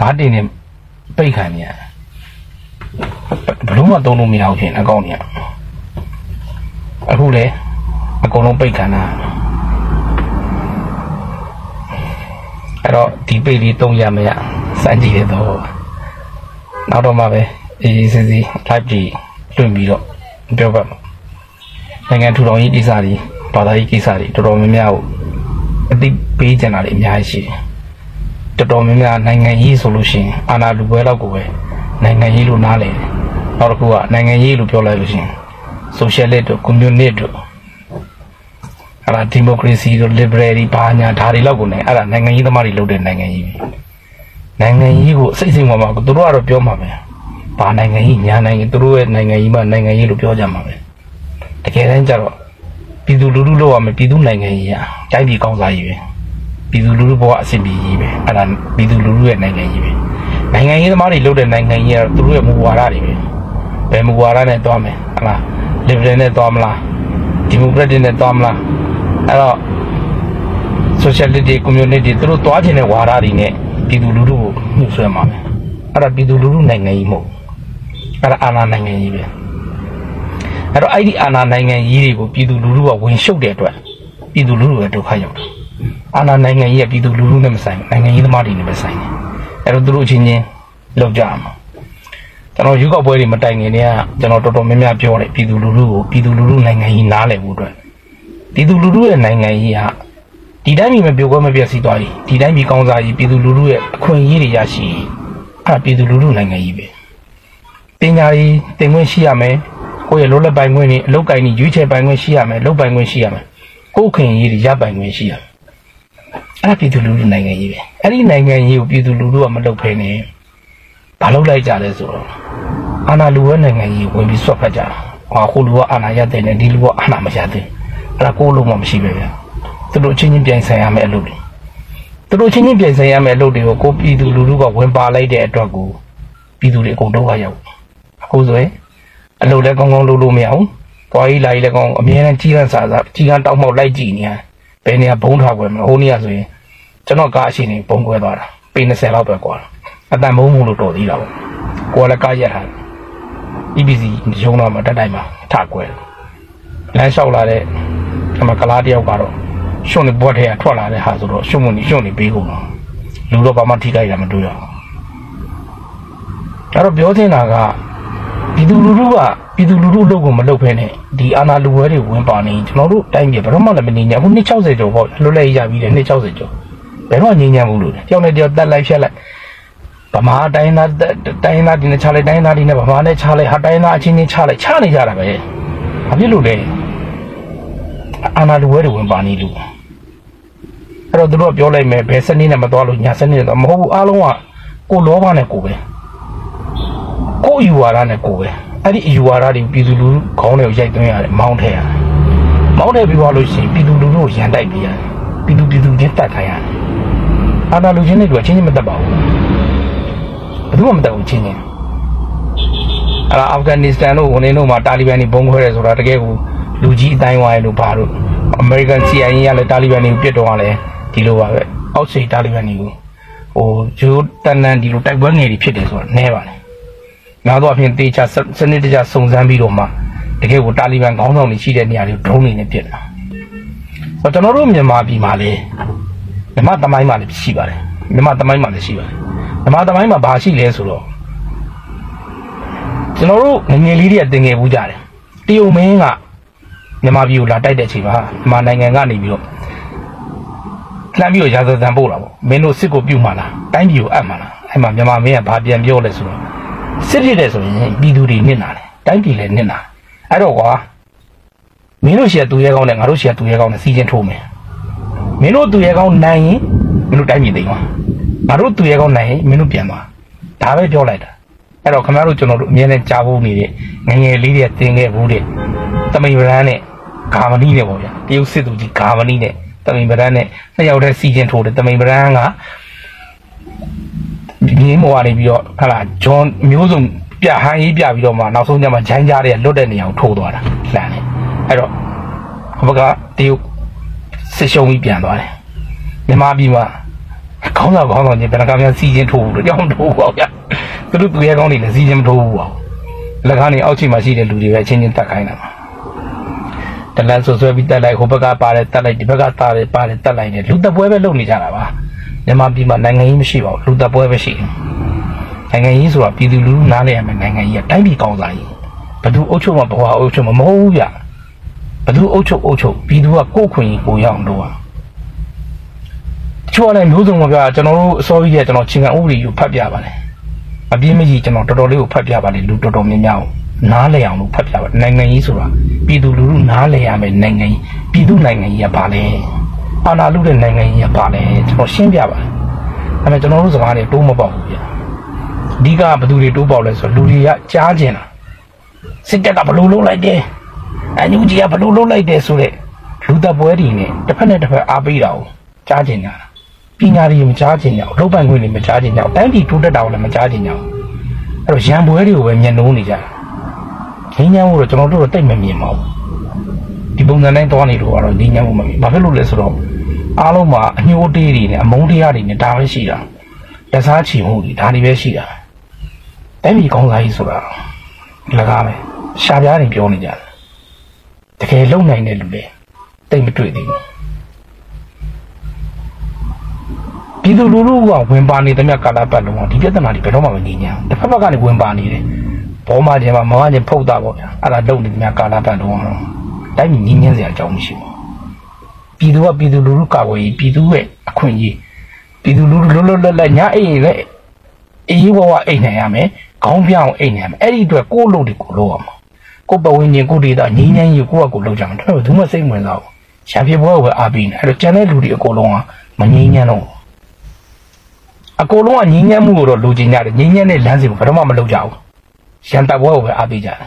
ဘာတင်နေပိတ်ခံနေရဘလို့မှသုံးလို့မရဘူးဖြစ်နေအကောင့်เนี่ยအခုလေအကုန်လုံးပိတ်ခံတာအဲ့တော့ဒီပိတ်လေးသုံးရမရစမ်းကြည့်ရတော့နောက်တော့မှပဲအေးစစ်စစ် live ကြီးလွှင့်ပြီးတော့ပြောပါမယ်နိုင်ငံထူထောင်ရေးကိစ္စတွေဘာသာရေးကိစ္စတွေတော်တော်များများကိုအသိပေးကြတာတွေအများကြီးရှိတယ် တော်တော်များများနိုင်ငံရေးဆိုလို့ရှိရင်အာဏာလူပွဲတော့ကိုပဲနိုင်ငံရေးလို့နားလည်တယ်နောက်တစ်ခုကနိုင်ငံရေးလို့ပြောလိုက်လို့ရှိရင် socialist တို့ communist တို့အဲ့ဒါ democracy တို့ liberal တွေဘာညာဒါတွေလောက်ကိုနေအဲ့ဒါနိုင်ငံရေးသမားတွေလုပ်တဲ့နိုင်ငံရေးပဲနိုင်ငံရေးကိုစိတ်စိမ်မှာမှာသူတို့ကတော့ပြောမှာပဲဘာနိုင်ငံရေးညာနိုင်ငံသူတို့ရဲ့နိုင်ငံရေးမှာနိုင်ငံရေးလို့ပြောကြမှာပဲတကယ်တမ်းကျတော့ပြည်သူလူထုလောက်ရမယ်ပြည်သူနိုင်ငံရေးอ่ะတိုင်းပြည်ကောင်းစားရေးပဲ ပြည်သူလူထုဘဝအဆင်ပြေရေးပဲအဲ့ဒါပြည်သူလူထုရဲ့နိုင်ငံရေးပဲနိုင်ငံရေးသမားတွေလုပ်တဲ့နိုင်ငံရေးကတော့သူတို့ရဲ့မူဝါဒတွေပဲဘယ်မူဝါဒနဲ့တွားမယ်ဟုတ်လား liberal နဲ့တွားမလား democratic နဲ့တွားမလားအဲ့တော့ socialist တွေ communist တွေသူတို့တွားခြင်းတဲ့ဝါဒတွေနဲ့ပြည်သူလူထုကိုနှိမ့်ဆွဲမှာပဲအဲ့ဒါပြည်သူလူထုနိုင်ငံရေးမဟုတ်အဲ့ဒါအာဏာနိုင်ငံရေးပဲအဲ့တော့အဲ့ဒီအာဏာနိုင်ငံရေးတွေကိုပြည်သူလူထုကဝင်ရှုပ်တဲ့အတွက်ပြည်သူလူထုရဲ့ဒုက္ခရောက်တာ အာဏာနိုင်ငံရေးကပြည်သူလူထုနဲ့မဆိုင်ဘူးနိုင်ငံရေးသမားတွေနဲ့ပဲဆိုင်တယ်အဲ့တော့သူတို့အချင်းချင်းလောက်ကြမှာကျွန်တော်ရွေးကောက်ပွဲတွေမတိုင်ခင်တည်းကကျွန်တော်တော်တော်များများပြောတယ်ပြည်သူလူထုကိုပြည်သူလူထုနိုင်ငံရေးနားလည်ဖို့အတွက်ပြည်သူလူထုရဲ့နိုင်ငံရေးဟာဒီတိုင်းပြည်မပြိုကွဲမပြည့်စည်သွားပြီဒီတိုင်းပြည်ကောင်းစားရေးပြည်သူလူထုရဲ့အခွင့်အရေးတွေရရှိအဲ့ပြည်သူလူထုနိုင်ငံရေးပဲပညာရေးတင်ခွင့်ရှိရမယ်ကိုယ့်ရဲ့လောလက်ပိုင်ခွင့်တွေအလုပ်ကိုင်တွေရွေးချယ်ပိုင်ခွင့်ရှိရမယ်လုပ်ပိုင်ခွင့်ရှိရမယ်ကိုယ့်ခွင့်ရေးတွေရပိုင်ခွင့်ရှိရမယ် အဲ့ပြည်သူလူထုနိုင်ငံရေးပဲအဲ့ဒီနိုင်ငံရေးကိုပြည်သူလူထုကမလုပ်ဖ ೇನೆ ဘာလုပ်လိုက်ကြလဲဆိုတော့အာဏာလူဝဲနိုင်ငံကြီးဝင်ပြီးဆွတ်ဖက်ကြတာ။ဟာခုလူကအာဏာရတဲ့နဲ့ဒီလူကအာဏာမရတဲ့။အဲ့ဒါကိုလုံးမမရှိပဲဗျာ။သူတို့အချင်းချင်းပြိုင်ဆိုင်ရမယ်အလုပ်တွေ။သူတို့အချင်းချင်းပြိုင်ဆိုင်ရမယ်အလုပ်တွေကိုကိုပြည်သူလူထုကဝင်ပါလိုက်တဲ့အတွက်ကိုပြည်သူတွေအကုန်တော့ရောက်။အခုဆိုရင်အလုပ်လည်းကောင်းကောင်းလုပ်လို့မရဘူး။ပွားကြီးလာကြီးလည်းကောင်းအမြဲတမ်းကြီးရန်စားစားကြီးကန်းတောက်မှောက်လိုက်ကြည့်နေရ။ဘယ်နေရာဘုံထားခွဲမလဲ။ဟိုနေရာဆိုရင် ကျွန်တော်ကားအရှင်နေဘုံခွဲသွားတာ။ပေ20လောက်ပဲကွာ။အတန်မုံမှုလို့တော်သေးတာပေါ့ကိုကလည်းကားရက်ထား EBC ရုံတော့မှတက်တိုင်းမှာထကွယ်လမ်းလျှောက်လာတဲ့အမကလားတယောက်ကတော့ရှုံနေဘွက်ထဲကထွက်လာတဲ့ဟာဆိုတော့ရှုံမနေရှုံနေပေးကုန်တော့လူတော့ဘာမှထိခိုက်တာမတွေ့ရဘူးအဲ့တော့ပြောချင်တာကပြည်သူလူထုကပြည်သူလူထုလုပ်ကိုမလုပ်ဖဲနဲ့ဒီအာဏာလူဝဲတွေဝင်ပါနေကျွန်တော်တို့တိုင်းပြည်ဘယ်တော့မှလည်းမနေညာဘူး260ကျော်ပေါ့လွတ်လပ်ရပြီးတယ်260ကျော် ဘယ်တော့ငြိမ်းချမ်းဘူးလို့တယောက်နဲ့တယောက်တက်လိုက်ဖြတ်လိုက်ဗမာတိုင်းသားတိုင်းသားဒီနဲ့ချလိုက်တိုင်းသားဒီနဲ့ဗမာနဲ့ချလိုက်ဟာတိုင်းသားအချင်းချင်းချလိုက်ချနေကြတာပဲဘာဖြစ်လို့လဲအာနာလူဝဲတွေဝင်ပါနေလို့အဲ့တော့သူတို့ကပြောလိုက်မယ်ဘယ်စနစ်နဲ့မသွားလို့ညာစနစ်နဲ့တော့မဟုတ်ဘူးအားလုံးကကိုလောဘနဲ့ကိုပဲကိုယူဝါဒနဲ့ကိုပဲအဲ့ဒီယူဝါဒတွေပြည်သူလူထုခေါင်းတွေကိုရိုက်သွင်းရတယ်မောင်းထည့်ရတယ်မောင်းထည့်ပြီးသွားလို့ရှိရင်ပြည်သူလူထုကိုရန်တိုက်ပေးရတယ်ပြည်သူပြည်သူချင်းတတ်ခိုင်းရတယ် အာနာလူချင်းတွေကအချင်းချင်းမတတ်ပါဘူးဘယ်သူမှမတတ်ဘူးချင်းချင်းအဲ့ဒါအာဖဂန်နစ္စတန်တို့ဝင်နေတို့မှာတာလီဘန်တွေဘုံခွဲတယ်ဆိုတာတကယ်ကိုလူကြီးအတိုင်းဝိုင်းလို့ဘာလို့အမေရိကန် CIA ကလည်းတာလီဘန်တွေကိုပြစ်တော့လည်းဒီလိုပါပဲအောက်စိတ်တာလီဘန်တွေကိုဟိုဂျိုးတန်တန်ဒီလိုတိုက်ပွဲငယ်တွေဖြစ်တယ်ဆိုတာနဲပါလေနောက်တော့အပြင်တေချာစနစ်တကျစုံစမ်းပြီးတော့မှတကယ်ကိုတာလီဘန်ခေါင်းဆောင်တွေရှိတဲ့နေရာတွေဒရုန်းတွေနဲ့ပြစ်တာဆိုတော့ကျွန်တော်တို့မြန်မာပြည်မှာလေ မြန်မာတမိုင်းမှာလည်းရှိပါတယ်မြန်မာတမိုင်းမှာလည်းရှိပါတယ်မြန်မာတမိုင်းမှာဘာရှိလဲဆိုတော့ကျွန်တော်တို့ငငယ်လေးတွေကတင်ငယ်ဘူးကြတယ်တရုတ်မင်းကမြန်မာပြည်ကိုလာတိုက်တဲ့အချိန်မှာမြန်မာနိုင်ငံကနေပြီးတော့လှမ်းပြီးတော့ရာဇသံပို့တာပေါ့မင်းတို့စစ်ကိုပြုတ်မှလားတိုင်းပြည်ကိုအပ်မှလားအဲ့မှာမြန်မာမင်းကဘာပြန်ပြောလဲဆိုတော့စစ်ဖြစ်တယ်ဆိုရင်ပြည်သူတွေနစ်နာတယ်တိုင်းပြည်လည်းနစ်နာအဲ့တော့ကွာမင်းတို့ရှေ့သူရဲကောင်းနဲ့ငါတို့ရှေ့သူရဲကောင်းနဲ့စီးချင်းထိုးမယ် မင်းတို့သူရဲကောင်းနိုင်ရင်မင်းတို့တိုင်းပြည်သိမ်းသွားငါတို့သူရဲကောင်းနိုင်ရင်မင်းတို့ပြန်သွားဒါပဲပြောလိုက်တာအဲ့တော့ခင်ဗျားတို့ကျွန်တော်တို့အမြဲတမ်းကြားဖို့နေတဲ့ငငယ်လေးတွေတင်ခဲ့ဘူးတဲ့တမိန်ဗရန်နဲ့ဂါမနီနဲ့ပေါ့ဗျာတရုတ်စစ်သူကြီးဂါမနီနဲ့တမိန်ဗရန်နဲ့နှစ်ယောက်တည်းစီချင်းထိုးတယ်တမိန်ဗရန်ကမြင်းမော်ကနေပြီးတော့ဟာလာဂျွန်မျိုးစုံပြဟန်ရေးပြပြီးတော့မှနောက်ဆုံးကျမှဂျိုင်းကြားတဲ့လွတ်တဲ့နေရာကိုထိုးသွားတာလှမ်းတယ်အဲ့တော့ဘကတရုတ် စစ်ရှုံးပြီးပြန်သွားတယ်မြန်မာပြည်မှာခေါင်းဆောင်ခေါင်းဆောင်ချင်းဘယ်နှခါမှစီချင်းထိုးဘူးလို့ကြောင်းထိုးပေါ့ဗျာသူတို့သူရဲကောင်းတွေလည်းစီချင်းမထိုးဘူးပေါ့လက်ကားနေအောက်ခြေမှာရှိတဲ့လူတွေပဲချင်းချင်းတက်ခိုင်းတာတလန်ဆွဆွဲပြီးတက်လိုက်ဟိုဘက်ကပါတယ်တက်လိုက်ဒီဘက်ကတာတယ်ပါတယ်တက်လိုက်တယ်လူသက်ပွဲပဲလုပ်နေကြတာပါမြန်မာပြည်မှာနိုင်ငံရေးမရှိပါဘူးလူသက်ပွဲပဲရှိတယ်နိုင်ငံရေးဆိုတာပြည်သူလူထုနားလည်ရမယ်နိုင်ငံရေးကတိုင်းပြည်ကောင်းစားရေးဘယ်သူအုပ်ချုပ်မှာဘဝအုပ်ချုပ်မှာမဟုတ်ဘူးဗျ ဘယ်သူအုပ်ချုပ်အုပ်ချုပ်ပြည်သူကကိုယ်ခွင့်ကိုရအောင်လုပ်ရချို့လည်းမျိုးစုံပါဗျာကျွန်တော်တို့အစောကြီးကကျွန်တော်ချင်းကဥပဒေကိုဖတ်ပြပါတယ်အပြင်းမကြီးကျွန်တော်တော်တော်လေးကိုဖတ်ပြပါတယ်လူတော်တော်များများကိုနားလည်အောင်လို့ဖတ်ပြပါတယ်နိုင်ငံရေးဆိုတာပြည်သူလူထုနားလည်ရမယ်နိုင်ငံရေးပြည်သူနိုင်ငံရေးကဘာလဲအာဏာလုတဲ့နိုင်ငံရေးကဘာလဲကျွန်တော်ရှင်းပြပါတယ်ဒါပေမဲ့ကျွန်တော်တို့စကားတွေတိုးမပေါက်ဘူးဗျာအဓိကဘယ်သူတွေတိုးပေါက်လဲဆိုတော့လူတွေကကြားကျင်တာစစ်တပ်ကဘလို့လုံးလိုက်တယ် အန်ယူဂျီကဘလို့လုံးလိုက်တယ်ဆိုတဲ့လူသက်ပွဲတွေနဲ့တစ်ဖက်နဲ့တစ်ဖက်အားပေးတာကိုကြားကျင်တာပညာတွေမကြားကျင်ကြဘူးလုပ်ပိုင်ခွင့်တွေမကြားကျင်ကြဘူးတိုင်းပြည်တိုးတက်တာကိုလည်းမကြားကျင်ကြဘူးအဲ့တော့ရံပွဲတွေကိုပဲမျက်နှိုးနေကြတာငင်းညမ်းမှုတော့ကျွန်တော်တို့တော့တိတ်မမြင်ပါဘူးဒီပုံစံတိုင်းသွားနေလို့ကတော့ငင်းညမ်းမှုမမြင်ဘာဖြစ်လို့လဲဆိုတော့အားလုံးမှာအညှိုးတေးတွေနဲ့အမုန်းတရားတွေနဲ့ဒါပဲရှိတာတစားချီမှုတွေဒါတွေပဲရှိတာတိုင်းပြည်ကောင်းစားကြီးဆိုတာလကားပဲရှာပြားတွေပြောနေကြတယ် တကယ်လုံနိုင်တဲ့လူတွေတိတ်မတွေ့သေးဘူးပြည်သူလူထုကဝင်ပါနေတဲ့မြတ်ကာလပတ်လုံးကဒီပြဿနာတွေဘယ်တော့မှမငြိမ်းချမ်းတစ်ဖက်ဘက်ကနေဝင်ပါနေတယ်ဘောမကျင်မှာမောဟကျင်ဖုတ်တာပေါ့ဗျာအဲ့ဒါလုံနေတဲ့မြတ်ကာလပတ်လုံးကတော့တိုင်းပြည်ငြိမ်းချမ်းစရာအကြောင်းမရှိဘူးပြည်သူကပြည်သူလူထုကာကွယ်ရေးပြည်သူရဲ့အခွင့်အရေးပြည်သူလူထုလွတ်လွတ်လပ်လပ်ညအိမ်လည်းအေးဘဝအိမ်နိုင်ရမယ်ခေါင်းပြောင်းအိမ်နိုင်ရမယ်အဲ့ဒီအတွက်ကိုယ့်လုပ်တွေကိုလုပ်ရမှာ ကိုယ်ပဝင်းချင်းကိုဒေတာငြိမ်းချမ်းရေးကိုယ့်အကိုလုပ်ကြမှာဒါပေမဲ့ဘူးမစိတ်ဝင်စားဘူးရှားပြပွဲကိုပဲအားပေးနေအဲ့တော့ကျန်တဲ့လူတွေအကုန်လုံးကမငြိမ်းချမ်းတော့အကုန်လုံးကငြိမ်းချမ်းမှုကိုတော့လိုချင်ကြတယ်ငြိမ်းချမ်းတဲ့လမ်းစဉ်ကိုဘယ်တော့မှမလုပ်ကြဘူးရန်တပ်ပွဲကိုပဲအားပေးကြတယ်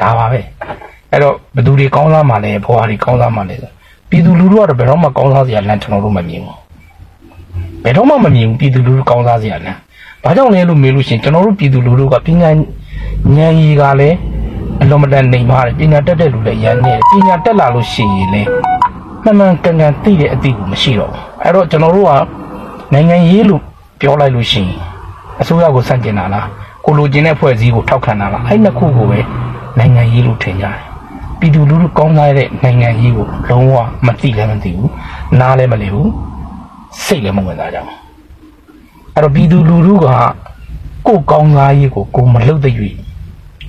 ဒါပါပဲအဲ့တော့ဘယ်သူတွေကောင်းစားမှလဲဘွားတွေကောင်းစားမှလဲဆိုပြည်သူလူထုကတော့ဘယ်တော့မှကောင်းစားစရာလမ်းကျွန်တော်တို့မမြင်ဘူးဘယ်တော့မှမမြင်ဘူးပြည်သူလူထုကောင်းစားစရာလမ်းဘာကြောင့်လဲလို့မေးလို့ရှိရင်ကျွန်တော်တို့ပြည်သူလူထုကပညာဉာဏ်ရည်ကလည်း အလုံးမတန်နေပါတယ်ပညာတက်တဲ့လူလည်းရန်နေတယ်ပညာတက်လာလို့ရှိရင်လည်းမှန်မှန်ကန်ကန်သိတဲ့အသိကိုမရှိတော့ဘူးအဲ့တော့ကျွန်တော်တို့ကနိုင်ငံရေးလို့ပြောလိုက်လို့ရှိရင်အစိုးရကိုစန့်ကျင်တာလားကိုလိုချင်တဲ့ဖွဲ့စည်းကိုထောက်ခံတာလားအဲ့နှစ်ခုကိုပဲနိုင်ငံရေးလို့ထင်ကြတယ်ပြည်သူလူထုကောင်းစားတဲ့နိုင်ငံရေးကိုလုံးဝမသိလည်းမသိဘူးနားလည်းမလည်ဘူးစိတ်လည်းမဝင်စားကြဘူးအဲ့တော့ပြည်သူလူထုကကိုကောင်းစားရေးကိုကိုမလုပ်တဲ့၍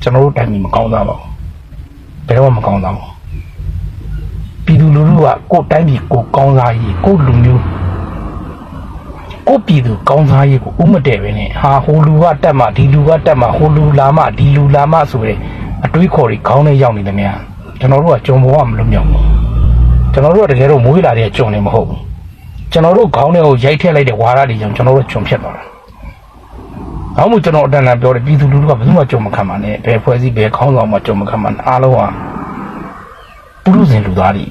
ကျွန်တော်တို့တိုင်းပြည်မကောင်းစားပါဘူးဘယ်တော့မှမကောင်းစားဘူးပြည်သူလူထုကကိုတိုင်းပြည်ကိုကောင်းစားရေးကိုလူမျိုးကိုပြည်သူကောင်းစားရေးကိုဥမတည့်ပဲနဲ့ဟာဟိုလူကတက်မှဒီလူကတက်မှဟိုလူလာမှဒီလူလာမှဆိုတဲ့အတွေးခေါ်တွေခေါင်းထဲရောက်နေတယ်များကျွန်တော်တို့ကကြုံပေါ်ကမလွတ်မြောက်ဘူးကျွန်တော်တို့ကတကယ်တော့မွေးလာတဲ့ကြုံနေမဟုတ်ဘူးကျွန်တော်တို့ခေါင်းထဲကိုရိုက်ထည့်လိုက်တဲ့ဝါရတွေကြောင့်ကျွန်တော်တို့ကြုံဖြစ်သွားတာ။ ဘာမှကျွန်တော်အတန်တန်ပြောတယ်ပြည်သူလူထုကဘယ်သူမှကြုံမခံပါနဲ့ဘယ်ဖွဲ့စည်းဘယ်ခေါင်းဆောင်မှကြုံမခံပါနဲ့အားလုံးကပုရုဇဉ်လူသားတွေ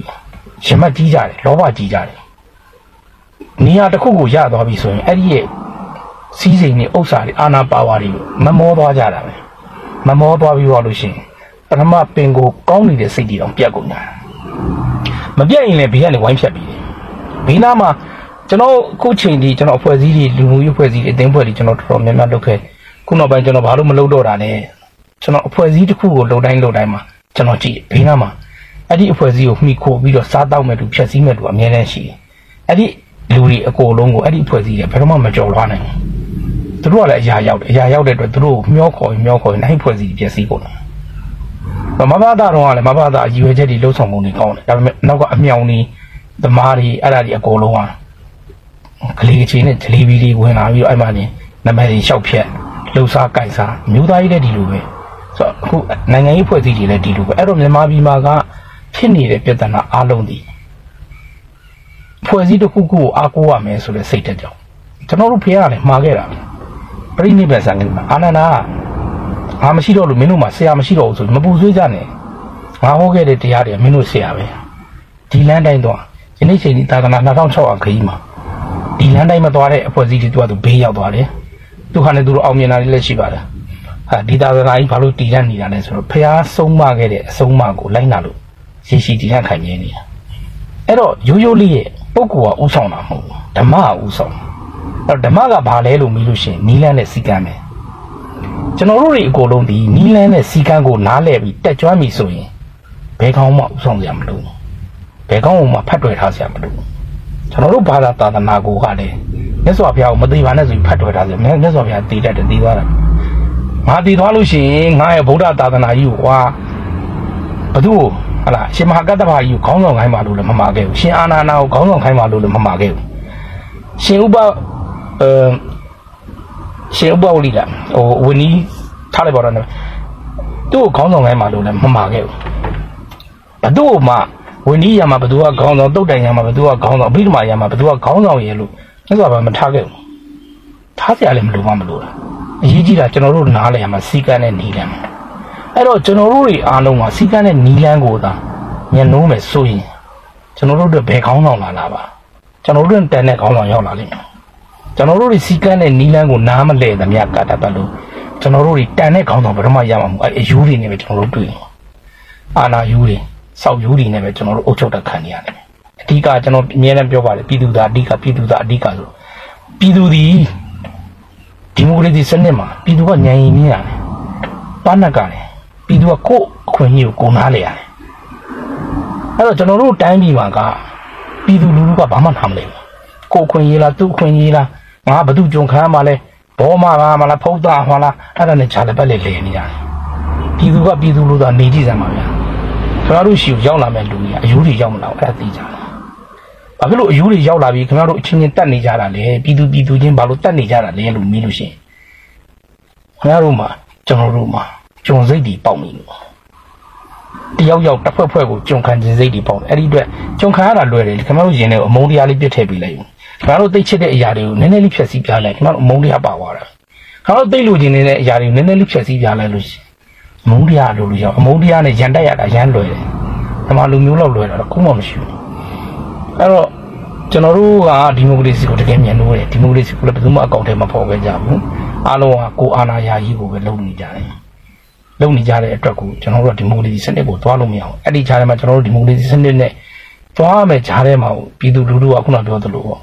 ရမတ်ကြီးကြတယ်လောဘကြီးကြတယ်။နေရာတစ်ခုကိုရသွားပြီဆိုရင်အဲ့ဒီရဲ့စီးစိမ်နဲ့ဥစ္စာတွေအာနာပါဝါတွေမမောသွားကြတာပဲ။မမောသွားပြီးတော့လို့ရှိရင်ပထမပင်ကိုကောင်းနေတဲ့စိတ်တွေတောင်ပြတ်ကုန်ကြတာ။မပြတ်ရင်လည်းဘေးကနေဝိုင်းဖြတ်ပြီးတယ်။ဘေးနားမှာ ကျွန်တော်အခုချိန်ဒီကျွန်တော်အဖွဲ့အစည်းတွေလူမှုရေးအဖွဲ့အစည်းတွေအသင်းဖွဲ့တွေကျွန်တော်တော်တော်များများလုပ်ခဲ့ခုနောက်ပိုင်းကျွန်တော်ဘာလို့မလုပ်တော့တာလဲကျွန်တော်အဖွဲ့အစည်းတစ်ခုကိုလှုပ်တိုင်းလှုပ်တိုင်းမှာကျွန်တော်ကြည့်ဘေးနားမှာအဲ့ဒီအဖွဲ့အစည်းကိုမှီခိုပြီးတော့စားတောက်မဲ့သူဖြတ်စည်းမဲ့သူအများတန်းရှိတယ်အဲ့ဒီလူတွေအကုန်လုံးကိုအဲ့ဒီအဖွဲ့အစည်းတွေဘယ်တော့မှမကြော်လွှားနိုင်ဘူးသူတို့ကလည်းအရာရောက်တယ်အရာရောက်တဲ့အတွက်သူတို့မျောခေါ်မျောခေါ်ရင်အဲ့ဖွဲ့စည်းပြည့်စည်ကုန်တယ်မဘာသာတော့ကလည်းမဘာသာအရွယ်ချက်တွေလှုပ်ဆောင်မှုတွေကောင်းတယ်ဒါပေမဲ့နောက်ကအမြောင်တွေသမားတွေအဲ့ဒါတွေအကုန်လုံးက ကလေးချင်းနဲ့ဂျလီဘီလေးဝင်လာပြီးတော့အဲ့မှာနေနမည်တွေလျှောက်ဖြက်လှုပ်ရှားကြိုက်စားမျိုးသားကြီးလည်းဒီလိုပဲဆိုတော့အခုနိုင်ငံရေးဖွဲ့စည်းတွေလည်းဒီလိုပဲအဲ့တော့မြန်မာပြည်မှာကဖြစ်နေတဲ့ပြဿနာအလုံးဒီဖွဲ့စည်းတစ်ခုခုကိုအားကိုးရမယ်ဆိုတဲ့စိတ်တက်ကြောင်ကျွန်တော်တို့ဖေရတယ်မှားခဲ့တာပြိဋိဘဆန်ကအာနန္ဒာငါမရှိတော့လို့မင်းတို့မှာဆရာမရှိတော့ဘူးဆိုမပူဆွေးကြနဲ့ငါဟောခဲ့တဲ့တရားတွေမင်းတို့ဆရာပဲဒီလမ်းတိုင်းတော့ယနေ့ချိန်ဒီသာသနာ2600ခရီးမှာ ဒီလမ်းတိုင်းမသွားတဲ့အဖွဲ့အစည်းတွေသူကသူဘေးရောက်သွားတယ်သူခါနဲ့သူတို့အောင်မြင်တာတွေလည်းရှိပါတယ်ဟာဒီသာသနာကြီးဘာလို့တည်ရနေတာလဲဆိုတော့ဖះဆုံးမခဲ့တဲ့အဆုံးအမကိုလိုက်နာလို့ရရှိတည်ရခိုင်မြဲနေတာအဲ့တော့ရိုးရိုးလေးရဲ့ပုဂ္ဂိုလ်ကဥဆောင်တာမဟုတ်ဘူးဓမ္မကဥဆောင်အဲ့တော့ဓမ္မကဘာလဲလို့မေးလို့ရှိရင်နီလန်းနဲ့စီကံပဲကျွန်တော်တို့တွေအကုန်လုံးဒီနီလန်းနဲ့စီကံကိုနားလဲပြီးတက်ကြွပြီဆိုရင်ဘယ်ကောင်းမှဥဆောင်ကြမလို့ဘယ်ကောင်းမှဖတ်တွေ့ထားကြမလို့ ကျွန်တော်တို့ဘာသာသာသနာကိုကလည်းမြတ်စွာဘုရားကိုမသိပါနဲ့ဆိုပြီးဖတ်တွေ့ထားကြမြတ်စွာဘုရားတည်တတ်တယ်တည်သွားတယ်ငါတည်သွားလို့ရှိရင်ငါရဲ့ဗုဒ္ဓသာသနာကြီးကိုကွာဘသူ့ကိုဟလာရှင်မဟာကတ္တဗာကြီးကိုခေါင်းဆောင်ခိုင်းပါလို့လည်းမမှာခဲ့ဘူးရှင်အာနာနာကိုခေါင်းဆောင်ခိုင်းပါလို့လည်းမမှာခဲ့ဘူးရှင်ဥပအဲရှင်ဥပဝလိလားဟိုဝင်းကြီးထားလိုက်ပါတော့နော်သူ့ကိုခေါင်းဆောင်ခိုင်းပါလို့လည်းမမှာခဲ့ဘူးဘသူ့ကိုမှ ဝင်းကြီးရမှာဘသူကခေါင်းဆောင်တုတ်တိုင်ရမှာဘသူကခေါင်းဆောင်ဘိဓမာရမှာဘသူကခေါင်းဆောင်ရဲ့လို့မြတ်စွာဘုရားမထားခဲ့ဘူးထားစရာလည်းမလိုပါမလိုတာအရေးကြီးတာကျွန်တော်တို့နားလည်ရမှာစီကန်းနဲ့နီလန်းအဲ့တော့ကျွန်တော်တို့တွေအားလုံးကစီကန်းနဲ့နီလန်းကိုသာညှဉ်းနှိုးမယ်ဆိုရင်ကျွန်တော်တို့တွေဘယ်ခေါင်းဆောင်လာလာပါကျွန်တော်တို့တန်တဲ့ခေါင်းဆောင်ရောက်လာလိမ့်မယ်ကျွန်တော်တို့တွေစီကန်းတဲ့နီလန်းကိုနားမလဲသမျှကာတာပတ်လို့ကျွန်တော်တို့တွေတန်တဲ့ခေါင်းဆောင်ဘယ်တော့မှရမှာမဟုတ်အဲအယူတွေနဲ့ပဲကျွန်တော်တို့တွေ့အာနာယူတွေ စောက်ယူတွေနဲ့ပဲကျွန်တော်တို့အုပ်ချုပ်တာခံနေရတယ်အဓိကကျွန်တော်အများနဲ့ပြောပါတယ်ပြည်သူသားအဓိကပြည်သူသားအဓိကဆိုပြည်သူဒီဒီမိုကရေစီစနစ်မှာပြည်သူကညံရင်မြင်ရတယ်ပန်းနက်ကလည်းပြည်သူကကိုယ့်အခွင့်အရေးကိုကိုနားလေရတယ်အဲ့တော့ကျွန်တော်တို့တိုင်းပြည်မှာကပြည်သူလူထုကဘာမှနားမလဲဘူးကိုယ့်အခွင့်အရေးလားသူ့အခွင့်အရေးလားငါဘာသူကြုံခံရမှာလဲဘောမပါမလားဖုတ်တာဟောလားအဲ့ဒါနဲ့ခြာလည်းပဲလေလေနေရတယ်ပြည်သူကပြည်သူလူသားနေကြည့်စမ်းပါဗျာ ခင်ဗျားတို့ရှိကိုရောက်လာမဲ့လူကြီးအယူတွေရောက်မလာဘူးအဲ့ဒါသိကြတယ်ဘာဖြစ်လို့အယူတွေရောက်လာပြီးခင်ဗျားတို့အချင်းချင်းတက်နေကြတာလဲပြည်သူပြည်သူချင်းဘာလို့တက်နေကြတာလဲလို့မေးလို့ရှိရင်ခင်ဗျားတို့မှာကျွန်တော်တို့မှာဂျုံစိတ်တွေပေါက်နေလို့တယောက်ယောက်တစ်ဖွဲ့ဖွဲ့ကိုဂျုံခံခြင်းစိတ်တွေပေါက်တယ်အဲ့ဒီအတွက်ဂျုံခံရတာလွယ်တယ်ခင်ဗျားတို့ရင်ထဲကိုအမုန်းတရားလေးပြစ်ထည့်ပေးလိုက်ဦးခင်ဗျားတို့သိချစ်တဲ့အရာတွေကိုနည်းနည်းလေးဖြည့်ဆည်းပြလိုက်ခင်ဗျားတို့အမုန်းတရားပါသွားတာခင်ဗျားတို့သိလို့ခြင်းနေတဲ့အရာတွေကိုနည်းနည်းလေးဖြည့်ဆည်းပြလိုက်လို့ရှိရင်အ မုန်းတရားလို့လို့ရောက်အမုန်းတရားနဲ့ရန်တက်ရတာရန်လွယ်တယ်ဒီမှာလူမျိုးလောက်လွယ်တာတော့ခုမှမရှိဘူးအဲ့တော့ကျွန်တော်တို့ကဒီမိုကရေစီကိုတကယ်မြန်လို့ရတယ်ဒီမိုကရေစီကိုလည်းဘယ်သူမှအကောင့်ထဲမှာပေါ်ခဲ့ကြဘူးအားလုံးကကိုအာဏာယာကြီးကိုပဲလုပ်နေကြတယ်လုပ်နေကြတဲ့အတွက်ကိုကျွန်တော်တို့ကဒီမိုကရေစီစနစ်ကိုသွားလို့မရအောင်အဲ့ဒီခြားထဲမှာကျွန်တော်တို့ဒီမိုကရေစီစနစ်နဲ့သွားမယ်ခြားထဲမှာပြည်သူလူထုကခုနပြောသလိုပေါ့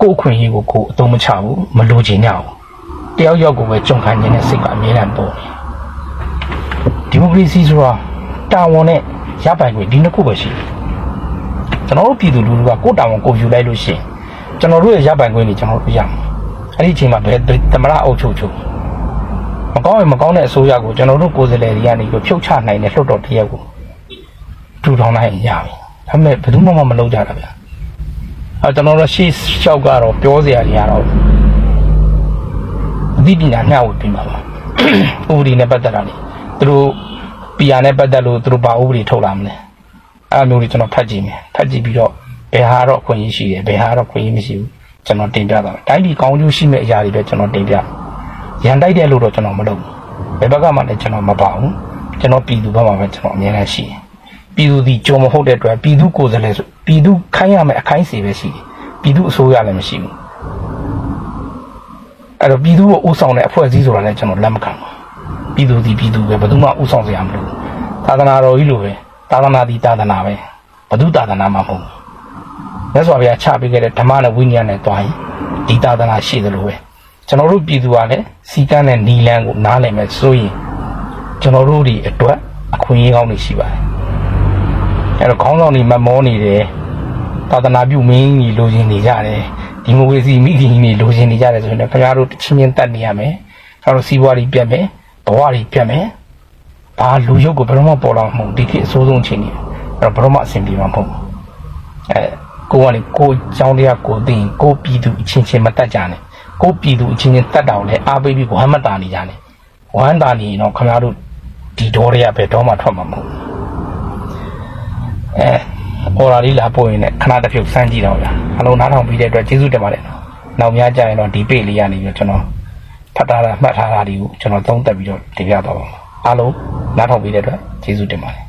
ကိုယ်အခွင့်အရေးကိုကိုယ်အသုံးမချဘူးမလိုချင်ကြဘူးတယောက်ယောက်ကိုပဲကြုံခံနေတဲ့စိတ်ကအမြဲတမ်းပေါ်နေ ဒီမိုကရေစီဆိုတာတာဝန်နဲ့ရပိုင်ခွင့်ဒီနှစ်ခုပဲရှိတယ်ကျွန်တော်တို့ပြည်သူလူထုကကိုယ်တာဝန်ကိုယူလိုက်လို့ရှိရင်ကျွန်တော်တို့ရဲ့ရပိုင်ခွင့်တွေကျွန်တော်တို့ရမှာအဲ့ဒီအချိန်မှာဘယ်သမရအုပ်ချုပ်ချုပ်မကောင်းရင်မကောင်းတဲ့အစိုးရကိုကျွန်တော်တို့ကိုယ်စားလှယ်တွေကနေပြီးဖြုတ်ချနိုင်တဲ့လွှတ်တော်တရက်ကိုထူထောင်နိုင်ရင်ရပြီဒါပေမဲ့ဘယ်သူမှမလုပ်ကြတာဗျအဲကျွန်တော်တို့ရှေ့လျှောက်ကတော့ပြောစရာတွေကတော့အသိပညာမျှဝေပြီးမှာပါဥပဒေနဲ့ပတ်သက်တာလေ သူတို့ PR နဲ့ပတ်သက်လို့သူတို့ဘာဥပဒေထုတ်လာမလဲအဲ့လိုမျိုးတွေကျွန်တော်ဖတ်ကြည့်မယ်ဖတ်ကြည့်ပြီးတော့ဘယ်ဟာတော့အခွင့်အရေးရှိတယ်ဘယ်ဟာတော့အခွင့်အရေးမရှိဘူးကျွန်တော်တင်ပြသွားမယ်တိုင်းပြည်ကောင်းကျိုးရှိမဲ့အရာတွေပဲကျွန်တော်တင်ပြရန်တိုက်တယ်လို့တော့ကျွန်တော်မလုပ်ဘူးဘယ်ဘက်ကမှလည်းကျွန်တော်မပါဘူးကျွန်တော်ပြည်သူဘက်မှာပဲကျွန်တော်အများနဲ့ရှိတယ်ပြည်သူဒီကြုံမဟုတ်တဲ့အတွက်ပြည်သူကိုယ်စားလှယ်ဆိုပြည်သူခိုင်းရမယ်အခိုင်းစီပဲရှိတယ်ပြည်သူအစိုးရလည်းမရှိဘူးအဲ့တော့ပြည်သူကိုဥဆောင်တဲ့အဖွဲ့အစည်းဆိုတာလည်းကျွန်တော်လက်မခံဘူး ပြည်သူဒီပြည်သူပဲဘယ်သူမှဥဆောင်စရာမလိုသာသနာတော်ကြီးလိုပဲသာသနာဒီသာသနာပဲဘု து သာသနာမှာမဟုတ်ဘူးမြတ်စွာဘုရားချပေးခဲ့တဲ့ဓမ္မနဲ့ဝိညာဉ်နဲ့တွားရင်ဒီသာသနာရှိသလိုပဲကျွန်တော်တို့ပြည်သူကလည်းစီကန်းတဲ့နီလန်းကိုနားလည်မယ်ဆိုရင်ကျွန်တော်တို့ဒီအတွက်အခွင့်အရေးကောင်းတွေရှိပါတယ်အဲ့တော့ခေါင်းဆောင်တွေမမောနေတယ်သာသနာပြုမင်းကြီးလိုချင်နေကြတယ်ဒီမိုကရေစီမိခင်ကြီးတွေလိုချင်နေကြတယ်ဆိုရင်လည်းခင်ဗျားတို့ချင်းချင်းတတ်နေရမယ်ခင်ဗျားတို့စီးပွားတွေပြတ်မယ် ဘဝတွေပြတ်မယ်ဘာလူရုပ်ကိုဘယ်တော့မှပေါ်လာမှာမဟုတ်ဒီခေတ်အဆိုးဆုံးချိန်နေအဲ့တော့ဘယ်တော့မှအဆင်ပြေမှာမဟုတ်ဘူးအဲကိုကလေကိုကြောင်းတရားကိုသိရင်ကိုပြည်သူအချင်းချင်းမတတ်ကြနဲ့ကိုပြည်သူအချင်းချင်းတတ်တော်လဲအားပေးပြီးဝမ်းမတာနေကြနဲ့ဝမ်းတာနေရင်တော့ခင်ဗျားတို့ဒီတော်တွေကဘယ်တော့မှထွက်မှာမဟုတ်ဘူးအဲဟော်ရာလေးလာပို့ရင်လည်းခဏတစ်ဖြုတ်စမ်းကြည့်တော့ဗျာအလုံးနားထောင်ပြီးတဲ့အတွက်ကျေးဇူးတင်ပါတယ်နောက်များကြရင်တော့ဒီပေလေးရနေပြီးတော့ကျွန်တော်ဖ တ်ထားတာမှတ်ထားတာတွေကိုကျွန်တော်သုံးသပ်ပြီးတော့တင်ပြသွားပါမယ်အားလုံးနားထောင်ပြီးတဲ့အတွက်ကျေးဇူးတင်ပါတယ်